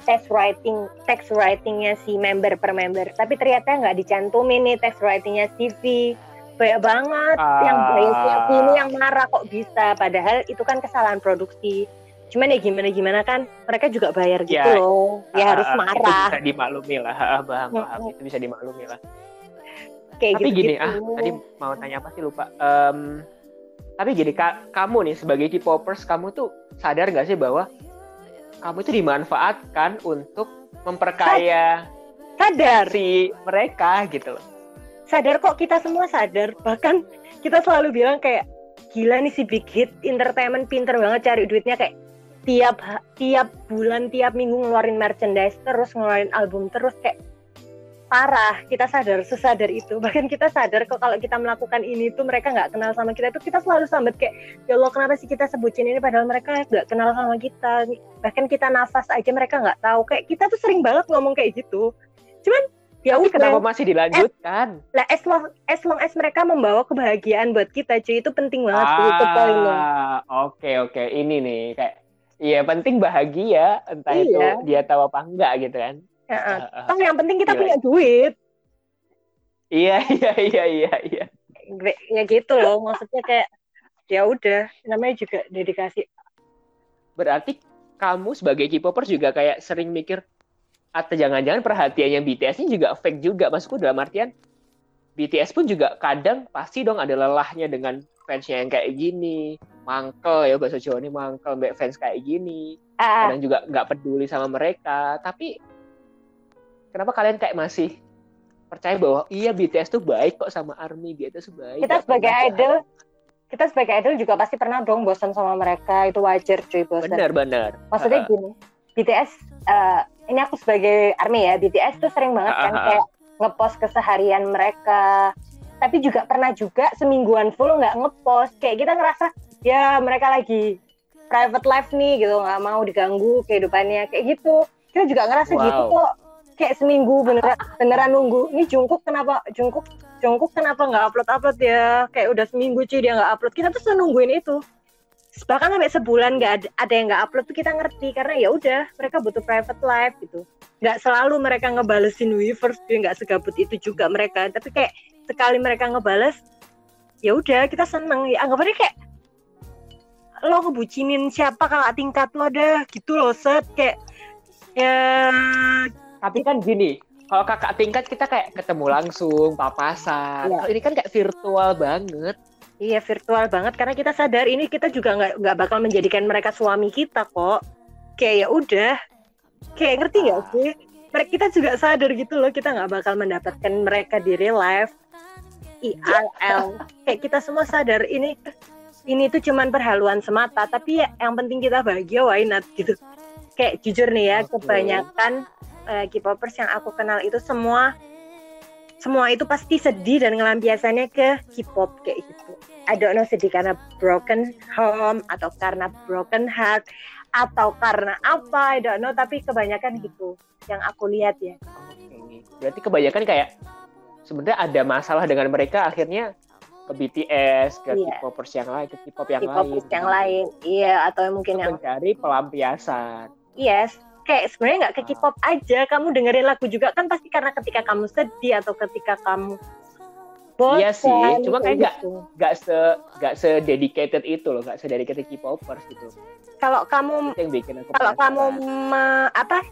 text writing text writingnya si member per member. Tapi ternyata nggak dicantumin nih text writingnya CV banyak banget uh, yang biasanya ini yang marah kok bisa. Padahal itu kan kesalahan produksi. Cuman ya gimana gimana kan mereka juga bayar gitu ya, loh. Ya uh, harus marah itu bisa dimaklumi lah. Paham paham. Itu bisa dimaklumi lah Kayak tapi gitu, gini ah tadi mau tanya apa sih lupa. Um, tapi gini ka, kamu nih sebagai K-popers kamu tuh sadar nggak sih bahwa kamu itu dimanfaatkan untuk memperkaya sadar. si mereka gitu loh. Sadar kok kita semua sadar. Bahkan kita selalu bilang kayak gila nih si big hit entertainment pinter banget cari duitnya. Kayak tiap tiap bulan tiap minggu ngeluarin merchandise terus ngeluarin album terus kayak parah kita sadar sesadar itu bahkan kita sadar kok kalau kita melakukan ini tuh mereka nggak kenal sama kita tuh kita selalu sambat kayak ya Allah kenapa sih kita sebutin ini padahal mereka nggak kenal sama kita bahkan kita nafas aja mereka nggak tahu kayak kita tuh sering banget ngomong kayak gitu cuman ya Tapi kenapa masih dilanjutkan? lah as long as long as mereka membawa kebahagiaan buat kita cuy itu penting banget ah, itu poinnya. Oke oke ini nih kayak iya penting bahagia entah iya. itu dia tahu apa enggak gitu kan. Ya, uh, yang penting kita Gila. punya duit. Iya iya iya iya iya. Ya gitu loh maksudnya kayak ya udah namanya juga dedikasi. Berarti kamu sebagai K-popers juga kayak sering mikir atau jangan-jangan perhatiannya BTS ini juga fake juga maksudku dalam artian BTS pun juga kadang pasti dong ada lelahnya dengan fansnya yang kayak gini mangkel ya bahasa Jawa ini mangkel mbak fans kayak gini uh. kadang juga nggak peduli sama mereka tapi kenapa kalian kayak masih percaya bahwa iya BTS tuh baik kok sama ARMY BTS tuh baik kita sebagai idol kita sebagai idol juga pasti pernah dong bosan sama mereka itu wajar cuy bosan. Benar benar. Maksudnya uh. gini BTS uh, ini aku sebagai army ya BTS tuh sering banget kan kayak ngepost keseharian mereka. Tapi juga pernah juga semingguan full nggak ngepost. Kayak kita ngerasa ya mereka lagi private life nih gitu nggak mau diganggu kehidupannya kayak gitu. Kita juga ngerasa wow. gitu kok kayak seminggu beneran beneran nunggu. Ini Jungkook kenapa Jungkook Jungkook kenapa nggak upload upload ya? Kayak udah seminggu cuy dia nggak upload. Kita tuh nungguin itu. Bahkan sampai sebulan nggak ada, ada yang nggak upload tuh kita ngerti. Karena ya udah mereka butuh private life gitu. Nggak selalu mereka ngebalesin Weverse nggak segabut itu juga mereka. Tapi kayak sekali mereka ngebales ya udah kita seneng. Ya anggapannya kayak lo ngebucinin siapa kakak tingkat lo ada? Gitu loh set. Kayak ya tapi kan gini kalau kakak tingkat kita kayak ketemu langsung papasan ya. ini kan kayak virtual banget Iya virtual banget karena kita sadar ini kita juga nggak nggak bakal menjadikan mereka suami kita kok. Kayak ya udah, kayak ngerti nggak sih? Mereka kita juga sadar gitu loh kita nggak bakal mendapatkan mereka di real life. IRL. Kayak kita semua sadar ini ini tuh cuman perhaluan semata tapi ya yang penting kita bahagia why not gitu. Kayak jujur nih ya kebanyakan uh, K-popers yang aku kenal itu semua semua itu pasti sedih dan ngelampiasannya ke K-pop kayak gitu. I don't know sedih karena broken home atau karena broken heart atau karena apa I don't know tapi kebanyakan gitu yang aku lihat ya. Oke. Berarti kebanyakan kayak sebenarnya ada masalah dengan mereka akhirnya ke BTS, ke yeah. K-popers yang lain, ke K-pop yang lain. yang lain. Iya, atau mungkin yang mencari pelampiasan. Yes, kayak sebenarnya nggak ke K-pop aja kamu dengerin lagu juga kan pasti karena ketika kamu sedih atau ketika kamu bosan iya sih cuma kayak nggak gitu. nggak se nggak se dedicated itu loh nggak se dedicated K-popers gitu. Kalau kamu yang bikin aku kalau kamu me, apa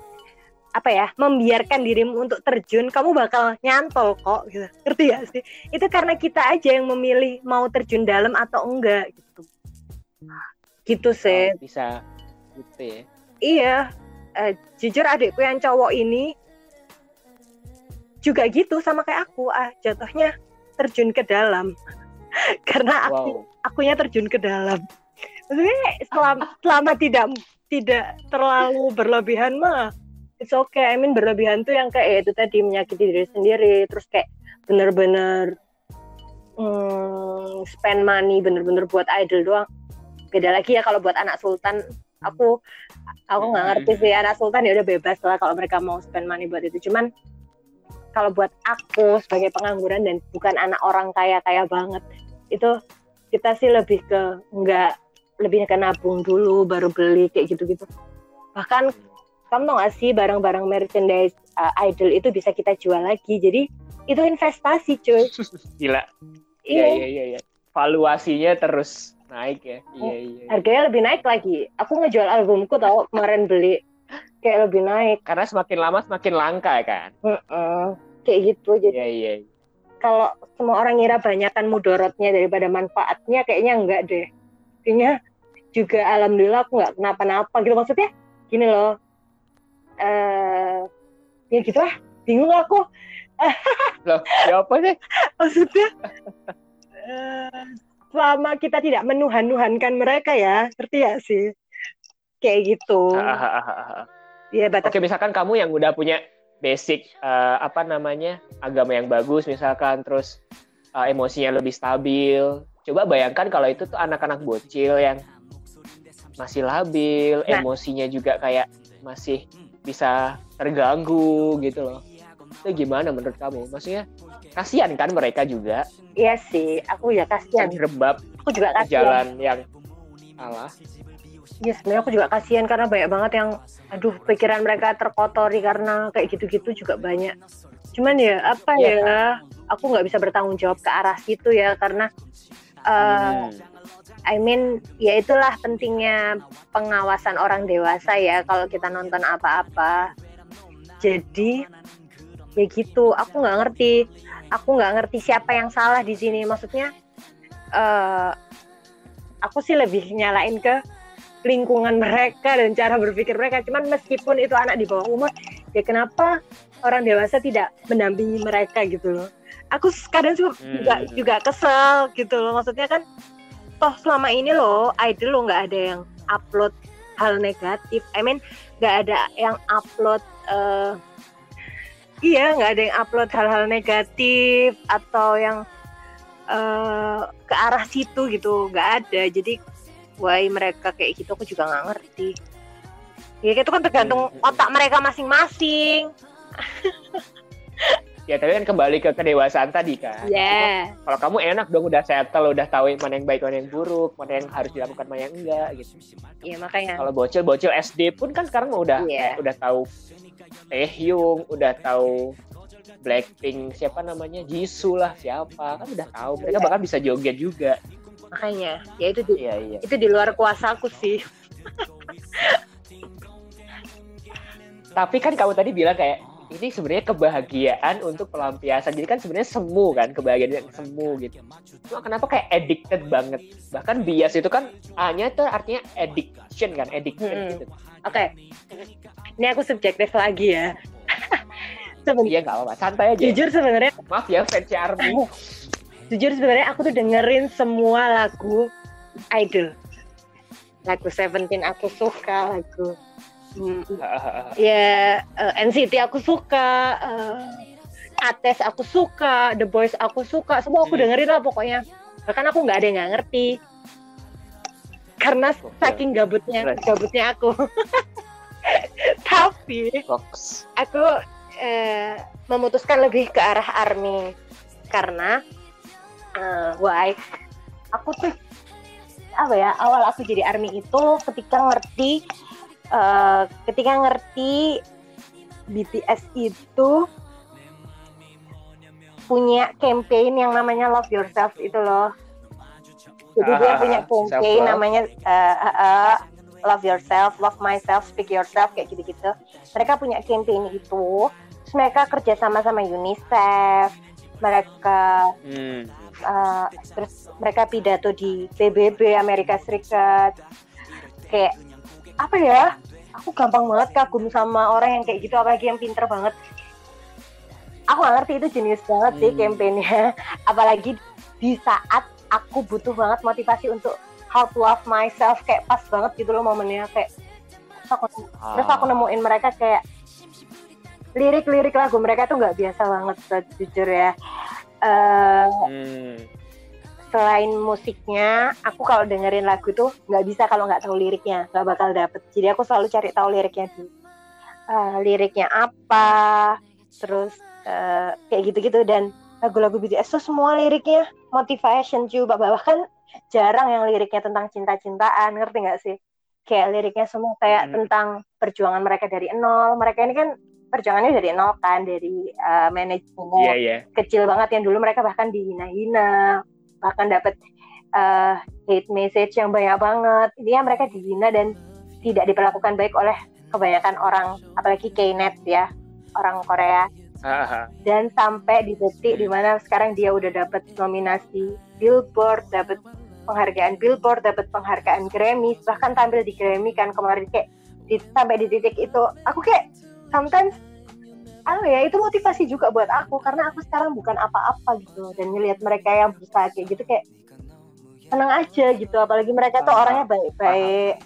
apa ya membiarkan dirimu untuk terjun kamu bakal nyantol kok gitu. Ngerti ya sih? Itu karena kita aja yang memilih mau terjun dalam atau enggak gitu. Gitu sih. oh, bisa gitu ya. Iya uh, jujur adikku yang cowok ini juga gitu sama kayak aku. Ah jatuhnya terjun ke dalam. Karena aku wow. akunya terjun ke dalam. Maksudnya selama, selama tidak tidak terlalu berlebihan mah it's okay. I mean berlebihan tuh yang kayak itu tadi menyakiti diri sendiri. Terus kayak bener-bener hmm, spend money bener-bener buat idol doang. Beda lagi ya kalau buat anak sultan aku aku nggak ngerti sih anak sultan ya udah bebas lah kalau mereka mau spend money buat itu. Cuman kalau buat aku sebagai pengangguran dan bukan anak orang kaya kaya banget itu kita sih lebih ke nggak lebih ke nabung dulu baru beli kayak gitu gitu bahkan kamu tau gak sih barang-barang merchandise uh, idol itu bisa kita jual lagi. Jadi itu investasi cuy. Gila. Iya. Iya iya ya. valuasinya terus naik ya? Iya iya harganya lebih naik lagi. Aku ngejual albumku tau kemarin beli. Kayak lebih naik. Karena semakin lama semakin langka kan? Mm -mm. kayak gitu jadi iya iya kalau semua orang ngira banyak kan mudorotnya daripada manfaatnya kayaknya enggak deh. Kayaknya juga alhamdulillah aku nggak kenapa-napa gitu. Maksudnya gini loh. Eh uh, ya gitu lah bingung aku. Loh ya apa sih? Maksudnya uh, selama kita tidak menuhan-nuhankan mereka ya. Ngerti ya sih? Kayak gitu. Ya batas oke misalkan kamu yang udah punya basic uh, apa namanya agama yang bagus misalkan terus uh, emosinya lebih stabil. Coba bayangkan kalau itu tuh anak-anak bocil yang masih labil nah. emosinya juga kayak masih bisa terganggu gitu loh. Itu gimana menurut kamu? Maksudnya kasihan kan mereka juga iya sih aku ya kasihan rebab aku juga kasihan jalan yang salah Iya sebenarnya aku juga kasihan karena banyak banget yang aduh pikiran mereka terkotori karena kayak gitu-gitu juga banyak. Cuman ya apa ya, ya aku nggak bisa bertanggung jawab ke arah situ ya karena uh, hmm. I mean ya itulah pentingnya pengawasan orang dewasa ya kalau kita nonton apa-apa. Jadi ya gitu aku nggak ngerti aku nggak ngerti siapa yang salah di sini maksudnya uh, aku sih lebih nyalain ke lingkungan mereka dan cara berpikir mereka. Cuman meskipun itu anak di bawah umur, ya kenapa orang dewasa tidak mendampingi mereka gitu loh. Aku kadang juga hmm. juga, juga kesel gitu loh. Maksudnya kan toh selama ini loh idol lo nggak ada yang upload hal negatif. I mean nggak ada yang upload uh, iya nggak ada yang upload hal-hal negatif atau yang uh, ke arah situ gitu. Nggak ada. Jadi why mereka kayak gitu aku juga nggak ngerti. Ya itu kan tergantung hmm. otak mereka masing-masing. Ya tapi kan kembali ke kedewasaan tadi kan. Yeah. kalau kamu enak dong udah settle udah tahu mana yang baik mana yang buruk mana yang harus dilakukan mana yang enggak gitu. Iya yeah, makanya. Kalau bocil bocil SD pun kan sekarang udah yeah. udah tahu Taehyung udah tahu Blackpink siapa namanya? Jisoo lah siapa? Kan udah tahu. Mereka bahkan bisa joget juga. Makanya ya itu di, iya, iya. itu di luar kuasaku sih. Tapi kan kamu tadi bilang kayak ini sebenarnya kebahagiaan untuk pelampiasan. Jadi kan sebenarnya semu kan kebahagiaan yang semu gitu. Cuma kenapa kayak addicted banget? Bahkan bias itu kan hanya itu artinya addiction kan addiction hmm. gitu. Oke. okay. Ini aku subjektif lagi ya Iya nggak apa-apa, santai aja. Jujur sebenarnya. Maaf ya fans Army. jujur sebenarnya aku tuh dengerin semua lagu idol lagu Seventeen aku suka lagu hmm, ya uh, eh, NCT aku suka uh, Ates aku suka The Boys aku suka semua aku hmm. dengerin lah pokoknya bahkan aku nggak ada yang nggak ngerti karena saking gabutnya gabutnya aku tapi aku uh, memutuskan lebih ke arah army. Karena uh, why? Aku tuh apa ya awal aku jadi army itu ketika ngerti uh, ketika ngerti BTS itu punya campaign yang namanya Love Yourself itu loh. Jadi dia ah, punya campaign namanya uh, uh, uh, Love Yourself, Love Myself, Speak Yourself kayak gitu-gitu. Mereka punya campaign itu. Terus mereka kerja sama sama UNICEF. Mereka hmm uh, terus mereka pidato di PBB Amerika Serikat kayak apa ya aku gampang banget kagum sama orang yang kayak gitu apalagi yang pinter banget aku gak ngerti itu jenius banget sih hmm. kampanye apalagi di saat aku butuh banget motivasi untuk how to love myself kayak pas banget gitu loh momennya kayak terus aku, ah. terus aku nemuin mereka kayak lirik-lirik lagu mereka tuh nggak biasa banget jujur ya uh, hmm. selain musiknya aku kalau dengerin lagu tuh nggak bisa kalau nggak tahu liriknya nggak bakal dapet jadi aku selalu cari tahu liriknya dulu uh, liriknya apa terus uh, kayak gitu-gitu dan lagu-lagu BTS tuh semua liriknya motivation juga bahkan jarang yang liriknya tentang cinta-cintaan ngerti nggak sih kayak liriknya semua kayak hmm. tentang perjuangan mereka dari nol mereka ini kan perjuangannya dari nol kan dari uh, manajemen yeah, yeah. kecil banget yang dulu mereka bahkan dihina-hina bahkan dapat uh, hate message yang banyak banget ini ya mereka dihina dan tidak diperlakukan baik oleh kebanyakan orang apalagi Knet ya orang Korea dan sampai di detik di mana sekarang dia udah dapat nominasi Billboard dapat penghargaan Billboard, dapat penghargaan Grammy, bahkan tampil di Grammy kan kemarin kayak di, sampai di titik itu aku kayak sometimes apa ya itu motivasi juga buat aku karena aku sekarang bukan apa-apa gitu dan ngelihat mereka yang berusaha kayak gitu kayak seneng aja gitu apalagi mereka tuh orangnya baik-baik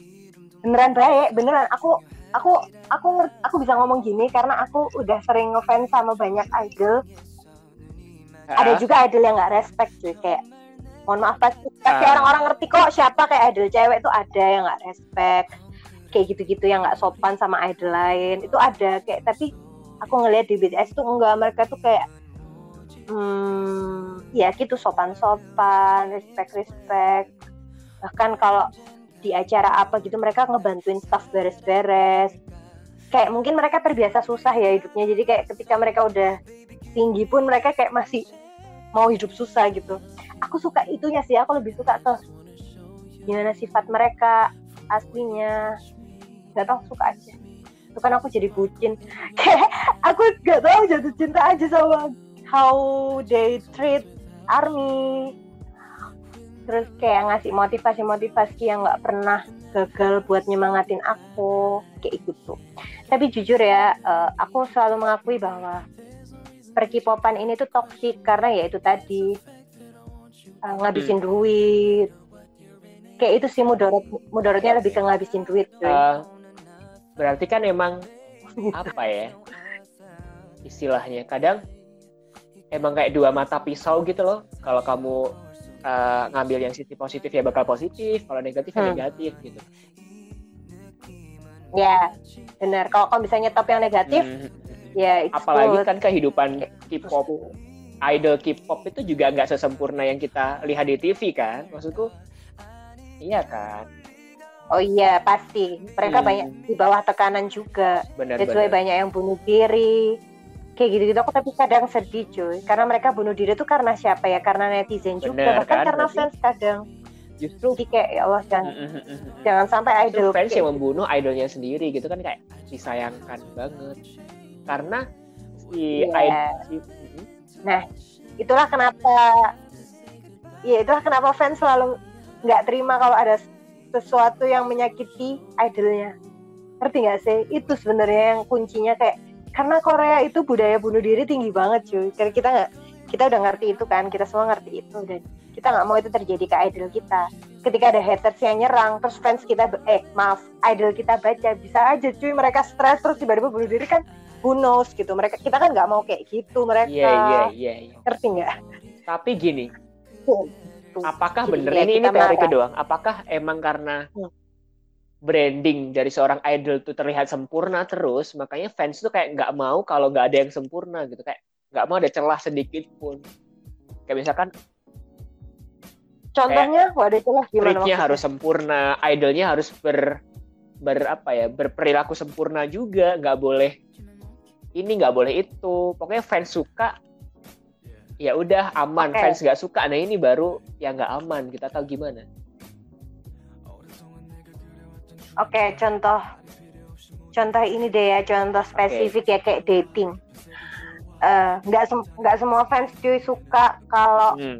beneran baik beneran aku aku aku aku bisa ngomong gini karena aku udah sering ngefans sama banyak idol. Ada juga idol yang nggak respect sih kayak mohon maaf pasti pasti uh. orang-orang ngerti kok siapa kayak idol cewek tuh ada yang nggak respect. Kayak gitu-gitu yang nggak sopan sama idol lain. Itu ada kayak tapi aku ngelihat di BTS tuh enggak mereka tuh kayak hmm, ya gitu sopan-sopan respect respect bahkan kalau di acara apa gitu mereka ngebantuin staff beres-beres. Kayak mungkin mereka terbiasa susah ya hidupnya jadi kayak ketika mereka udah tinggi pun mereka kayak masih mau hidup susah gitu. Aku suka itunya sih aku lebih suka tuh gimana sifat mereka aslinya. Nggak tahu suka aja. Itu kan aku jadi bucin. Kayak aku nggak tahu jatuh cinta aja sama how they treat army terus kayak ngasih motivasi-motivasi yang nggak pernah gagal buat nyemangatin aku kayak gitu. Tapi jujur ya uh, aku selalu mengakui bahwa perkipopan ini tuh toksik karena ya itu tadi uh, ngabisin hmm. duit. Kayak itu sih mudarat mudaratnya lebih ke ngabisin duit uh, berarti kan emang apa ya istilahnya kadang emang kayak dua mata pisau gitu loh. Kalau kamu uh, ngambil yang sisi positif ya bakal positif kalau negatif ya hmm. negatif gitu ya benar kalau kamu bisa nyetop yang negatif hmm. ya apalagi good. kan kehidupan K-pop idol K-pop itu juga nggak sesempurna yang kita lihat di TV kan maksudku iya kan oh iya pasti mereka hmm. banyak di bawah tekanan juga benar, benar. banyak yang bunuh diri kayak gitu-gitu aku tapi kadang sedih cuy karena mereka bunuh diri itu karena siapa ya karena netizen juga bahkan kan? karena Berarti... fans kadang justru Jadi kayak ya Allah jangan mm, mm, mm, jangan sampai idol fans yang membunuh idolnya sendiri gitu kan kayak disayangkan banget karena si yeah. idol Nah, itulah kenapa ya itulah kenapa fans selalu nggak terima kalau ada sesuatu yang menyakiti idolnya. Ngerti nggak sih? Itu sebenarnya yang kuncinya kayak karena Korea itu budaya bunuh diri tinggi banget cuy. Karena kita nggak kita udah ngerti itu kan, kita semua ngerti itu. Dan kita nggak mau itu terjadi ke idol kita. Ketika ada haters yang nyerang, terus fans kita eh maaf, idol kita baca bisa aja cuy. Mereka stres terus tiba-tiba bunuh diri kan who knows gitu. Mereka kita kan nggak mau kayak gitu mereka. Iya iya iya, iya. ngerti nggak? Tapi gini apakah Jadi, bener? ya, ini ini teori kedua. Apakah emang karena hmm. Branding dari seorang idol tuh terlihat sempurna terus makanya fans tuh kayak nggak mau kalau nggak ada yang sempurna gitu. Kayak nggak mau ada celah sedikit pun. Kayak misalkan contohnya waduh celah gimana harus sempurna idolnya harus ber ber apa ya berperilaku sempurna juga nggak boleh ini nggak boleh itu. Pokoknya fans suka ya udah aman. Okay. fans nggak suka nah ini baru yang nggak aman kita tahu gimana oke okay, contoh contoh ini deh ya contoh spesifik okay. ya kayak dating eh, nggak uh, nggak sem semua fans cuy suka kalau hmm.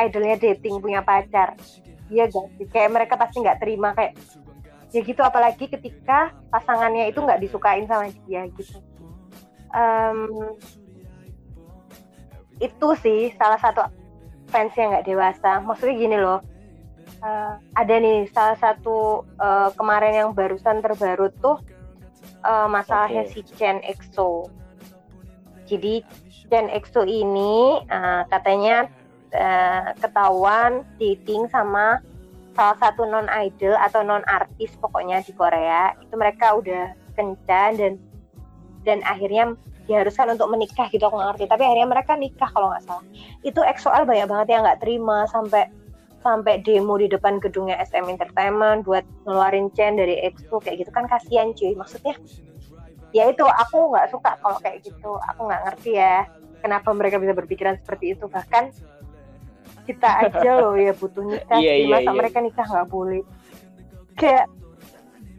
idolnya dating punya pacar iya gak sih kayak mereka pasti nggak terima kayak ya gitu apalagi ketika pasangannya itu nggak disukain sama dia gitu um, itu sih salah satu fans yang nggak dewasa. Maksudnya gini loh, uh, ada nih salah satu uh, kemarin yang barusan terbaru tuh uh, masalahnya okay. si Chen EXO. Jadi Chen EXO ini uh, katanya uh, ketahuan dating sama salah satu non idol atau non artis pokoknya di Korea itu mereka udah kencan dan dan akhirnya diharuskan untuk menikah gitu aku ngerti tapi akhirnya mereka nikah kalau nggak salah itu XOL banyak banget yang nggak terima sampai sampai demo di depan gedungnya SM Entertainment buat ngeluarin Chen dari Expo kayak gitu kan kasihan cuy. Maksudnya ya itu aku nggak suka kalau kayak gitu. Aku nggak ngerti ya kenapa mereka bisa berpikiran seperti itu. Bahkan kita aja loh ya butuh nikah Iya, sih. iya, masa iya. mereka nikah nggak boleh? Kayak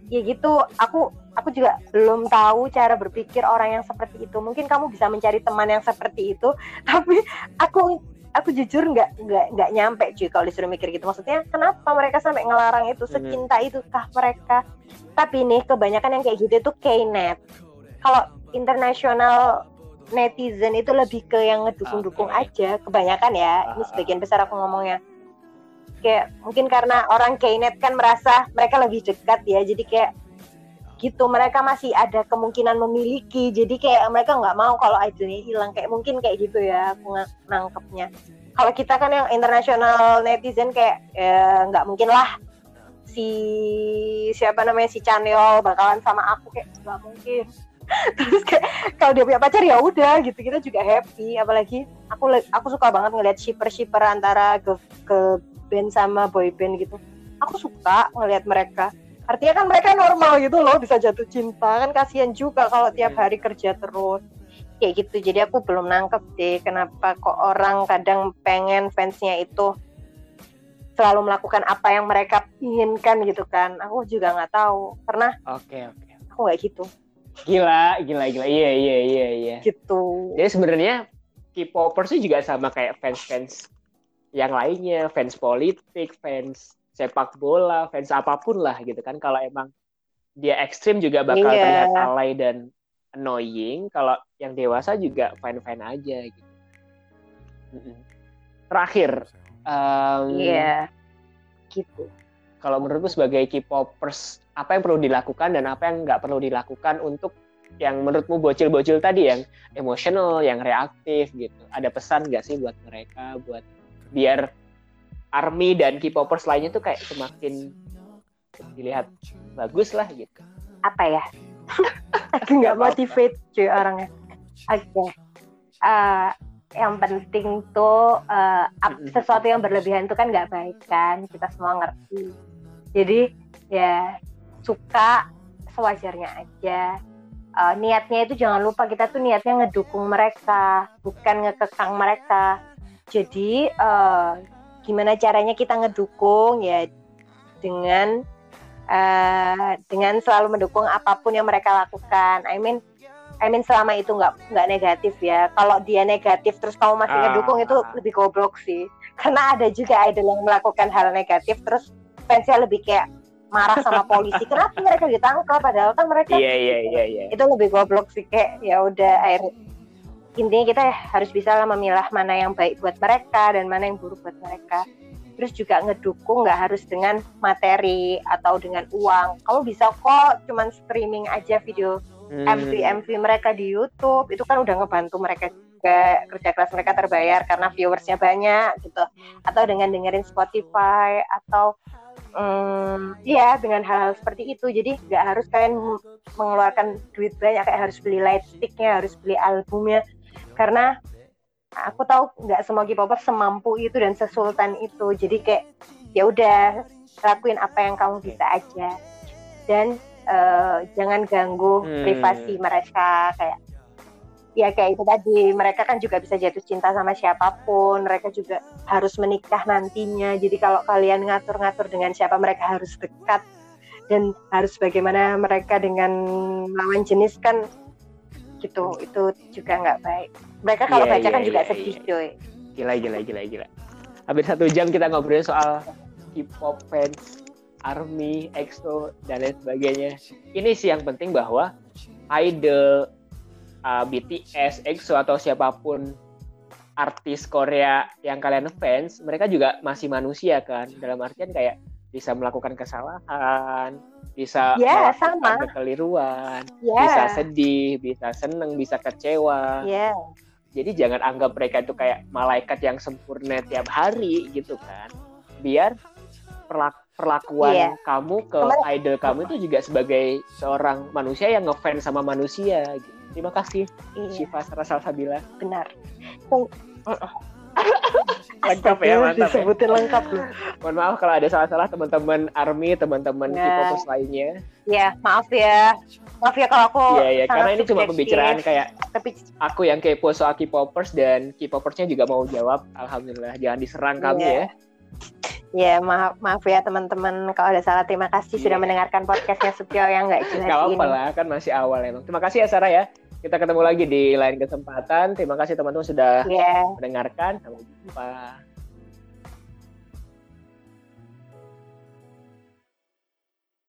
ya gitu. Aku aku juga belum tahu cara berpikir orang yang seperti itu. Mungkin kamu bisa mencari teman yang seperti itu tapi aku aku jujur nggak nggak nggak nyampe cuy kalau disuruh mikir gitu. Maksudnya kenapa mereka sampai ngelarang itu? Hmm. secinta itu kah mereka? Tapi nih kebanyakan yang kayak gitu itu K-net. Kalau internasional netizen itu lebih ke yang ngedukung-dukung Oke. aja kebanyakan ya. Ini Ah. sebagian besar aku ngomongnya. Kayak mungkin karena orang K-net kan merasa mereka lebih dekat ya. Jadi kayak gitu. Mereka masih ada kemungkinan memiliki. Jadi kayak mereka nggak mau kalau idolnya hilang. Kayak mungkin kayak gitu ya aku ng- nangkepnya. Kalau kita kan yang internasional netizen kayak ya, nggak mungkin lah si siapa namanya si Chanyeol bakalan sama aku. Kayak nggak mungkin. Terus kayak kalau dia punya pacar ya udah gitu. Kita juga happy. Apalagi aku aku suka banget ngeliat shipper shipper antara ke ke band sama boy band gitu. Aku suka ngeliat mereka artinya kan mereka normal gitu loh bisa jatuh cinta. Kan kasihan juga kalau tiap hari kerja terus. Kayak gitu jadi aku belum nangkep deh kenapa kok orang kadang pengen fansnya itu selalu melakukan apa yang mereka inginkan gitu kan. Aku juga nggak tahu. Karena Oke oke. aku nggak gitu. Gila gila gila. Iya iya iya iya. gitu. Jadi sebenarnya K-popers juga sama kayak fans-fans yang lainnya, fans politik, fans sepak bola, fans apa pun lah gitu kan. Kalau emang dia ekstrim juga bakal Iya. terlihat alay dan annoying. Kalau yang dewasa juga fine-fine aja gitu. Terakhir, em, iya gitu kalau menurutku sebagai K-popers apa yang perlu dilakukan dan apa yang nggak perlu dilakukan untuk yang menurutmu bocil-bocil tadi yang emosional, yang reaktif gitu. Ada pesan nggak sih buat mereka buat biar army dan K-popers lainnya tuh kayak semakin dilihat bagus lah gitu. apa ya? Aku nggak motivate cuy orangnya. Oke. Eh, yang penting tuh Mm-mm. sesuatu yang berlebihan itu kan nggak baik kan? Kita semua ngerti. Jadi ya suka sewajarnya aja. Eh, niatnya itu jangan lupa kita tuh niatnya ngedukung mereka bukan ngekekang mereka. Jadi eh, gimana caranya kita ngedukung ya dengan eh, dengan selalu mendukung apa pun yang mereka lakukan. I mean, I mean selama itu nggak nggak negatif ya. Kalau dia negatif terus kamu masih Ah. ngedukung itu lebih goblok sih. Karena ada juga idol yang melakukan hal negatif terus fansnya lebih kayak marah sama polisi. Kenapa mereka ditangkap? Padahal kan mereka Iya iya iya iya. itu lebih goblok sih kayak ya udah air intinya kita harus bisa lah memilah mana yang baik buat mereka dan mana yang buruk buat mereka. Terus juga ngedukung nggak harus dengan materi atau dengan uang. Kamu bisa kok cuman streaming aja video Hmm. MV MV mereka di YouTube. Itu kan udah ngebantu mereka juga kerja keras mereka terbayar karena viewersnya banyak gitu. Atau dengan dengerin Spotify atau hmm, ya dengan hal-hal seperti itu. Jadi nggak harus kalian mengeluarkan duit banyak kayak harus beli lightsticknya harus beli albumnya karena aku tahu nggak semua K-popers semampu itu dan sesultan itu. Jadi kayak ya udah lakuin apa yang kamu bisa aja. Dan eh, jangan ganggu Hmm. privasi mereka. Kayak ya kayak itu tadi mereka kan juga bisa jatuh cinta sama siapa pun. Mereka juga harus menikah nantinya. Jadi kalau kalian ngatur-ngatur dengan siapa mereka harus dekat. Dan harus bagaimana mereka dengan lawan jenis kan gitu itu juga nggak baik mereka kalau Iya, baca kan iya, juga iya, sedih iya. cuy Gila gila gila gila. Hampir satu jam kita ngobrolin soal K-pop fans, ARMY, EXO dan lain sebagainya. Ini sih yang penting bahwa idol, uh, BTS, EXO atau siapa pun artis Korea yang kalian fans, mereka juga masih manusia kan. Dalam artian kayak bisa melakukan kesalahan, bisa Ya, melakukan sama. kekeliruan, ya. bisa sedih, bisa seneng, bisa kecewa. Ya. Jadi jangan anggap mereka itu kayak malaikat yang sempurna tiap hari gitu kan. Biar perlak- perlakuan Iya. kamu ke Kemarin- idol kamu itu juga sebagai seorang manusia yang ngefans sama manusia gitu. terima kasih iya. Syifa Sarasal Sabila benar lengkap ya mantap ya. disebutin lengkap loh. Mohon maaf kalau ada salah-salah teman-teman army, teman-teman Ya. K-popers lainnya. Ya, maaf ya. Maaf ya kalau aku Iya ya, sangat karena ini cuma pembicaraan kayak Tapi aku yang kepo soal K-popers dan K-popersnya juga mau jawab. Alhamdulillah, jangan diserang kami Iya. ya. ya maaf maaf ya teman-teman kalau ada salah. Terima kasih sudah Iya. mendengarkan podcastnya Supyo yang nggak jelas Gak apa-apa ini. lah, kan masih awal emang. Terima kasih ya Sarah ya. Kita ketemu lagi di lain kesempatan. Terima kasih teman-teman sudah Iya. mendengarkan. Sampai jumpa.